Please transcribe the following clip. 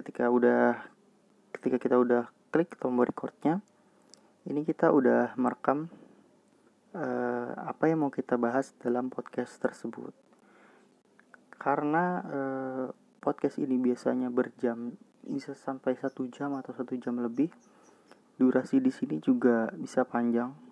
ketika udah ketika kita udah klik tombol recordnya ini kita udah merekam uh, apa yang mau kita bahas dalam podcast tersebut. Karena uh, podcast ini biasanya berjam bisa sampai satu jam atau satu jam lebih durasi di sini juga bisa panjang.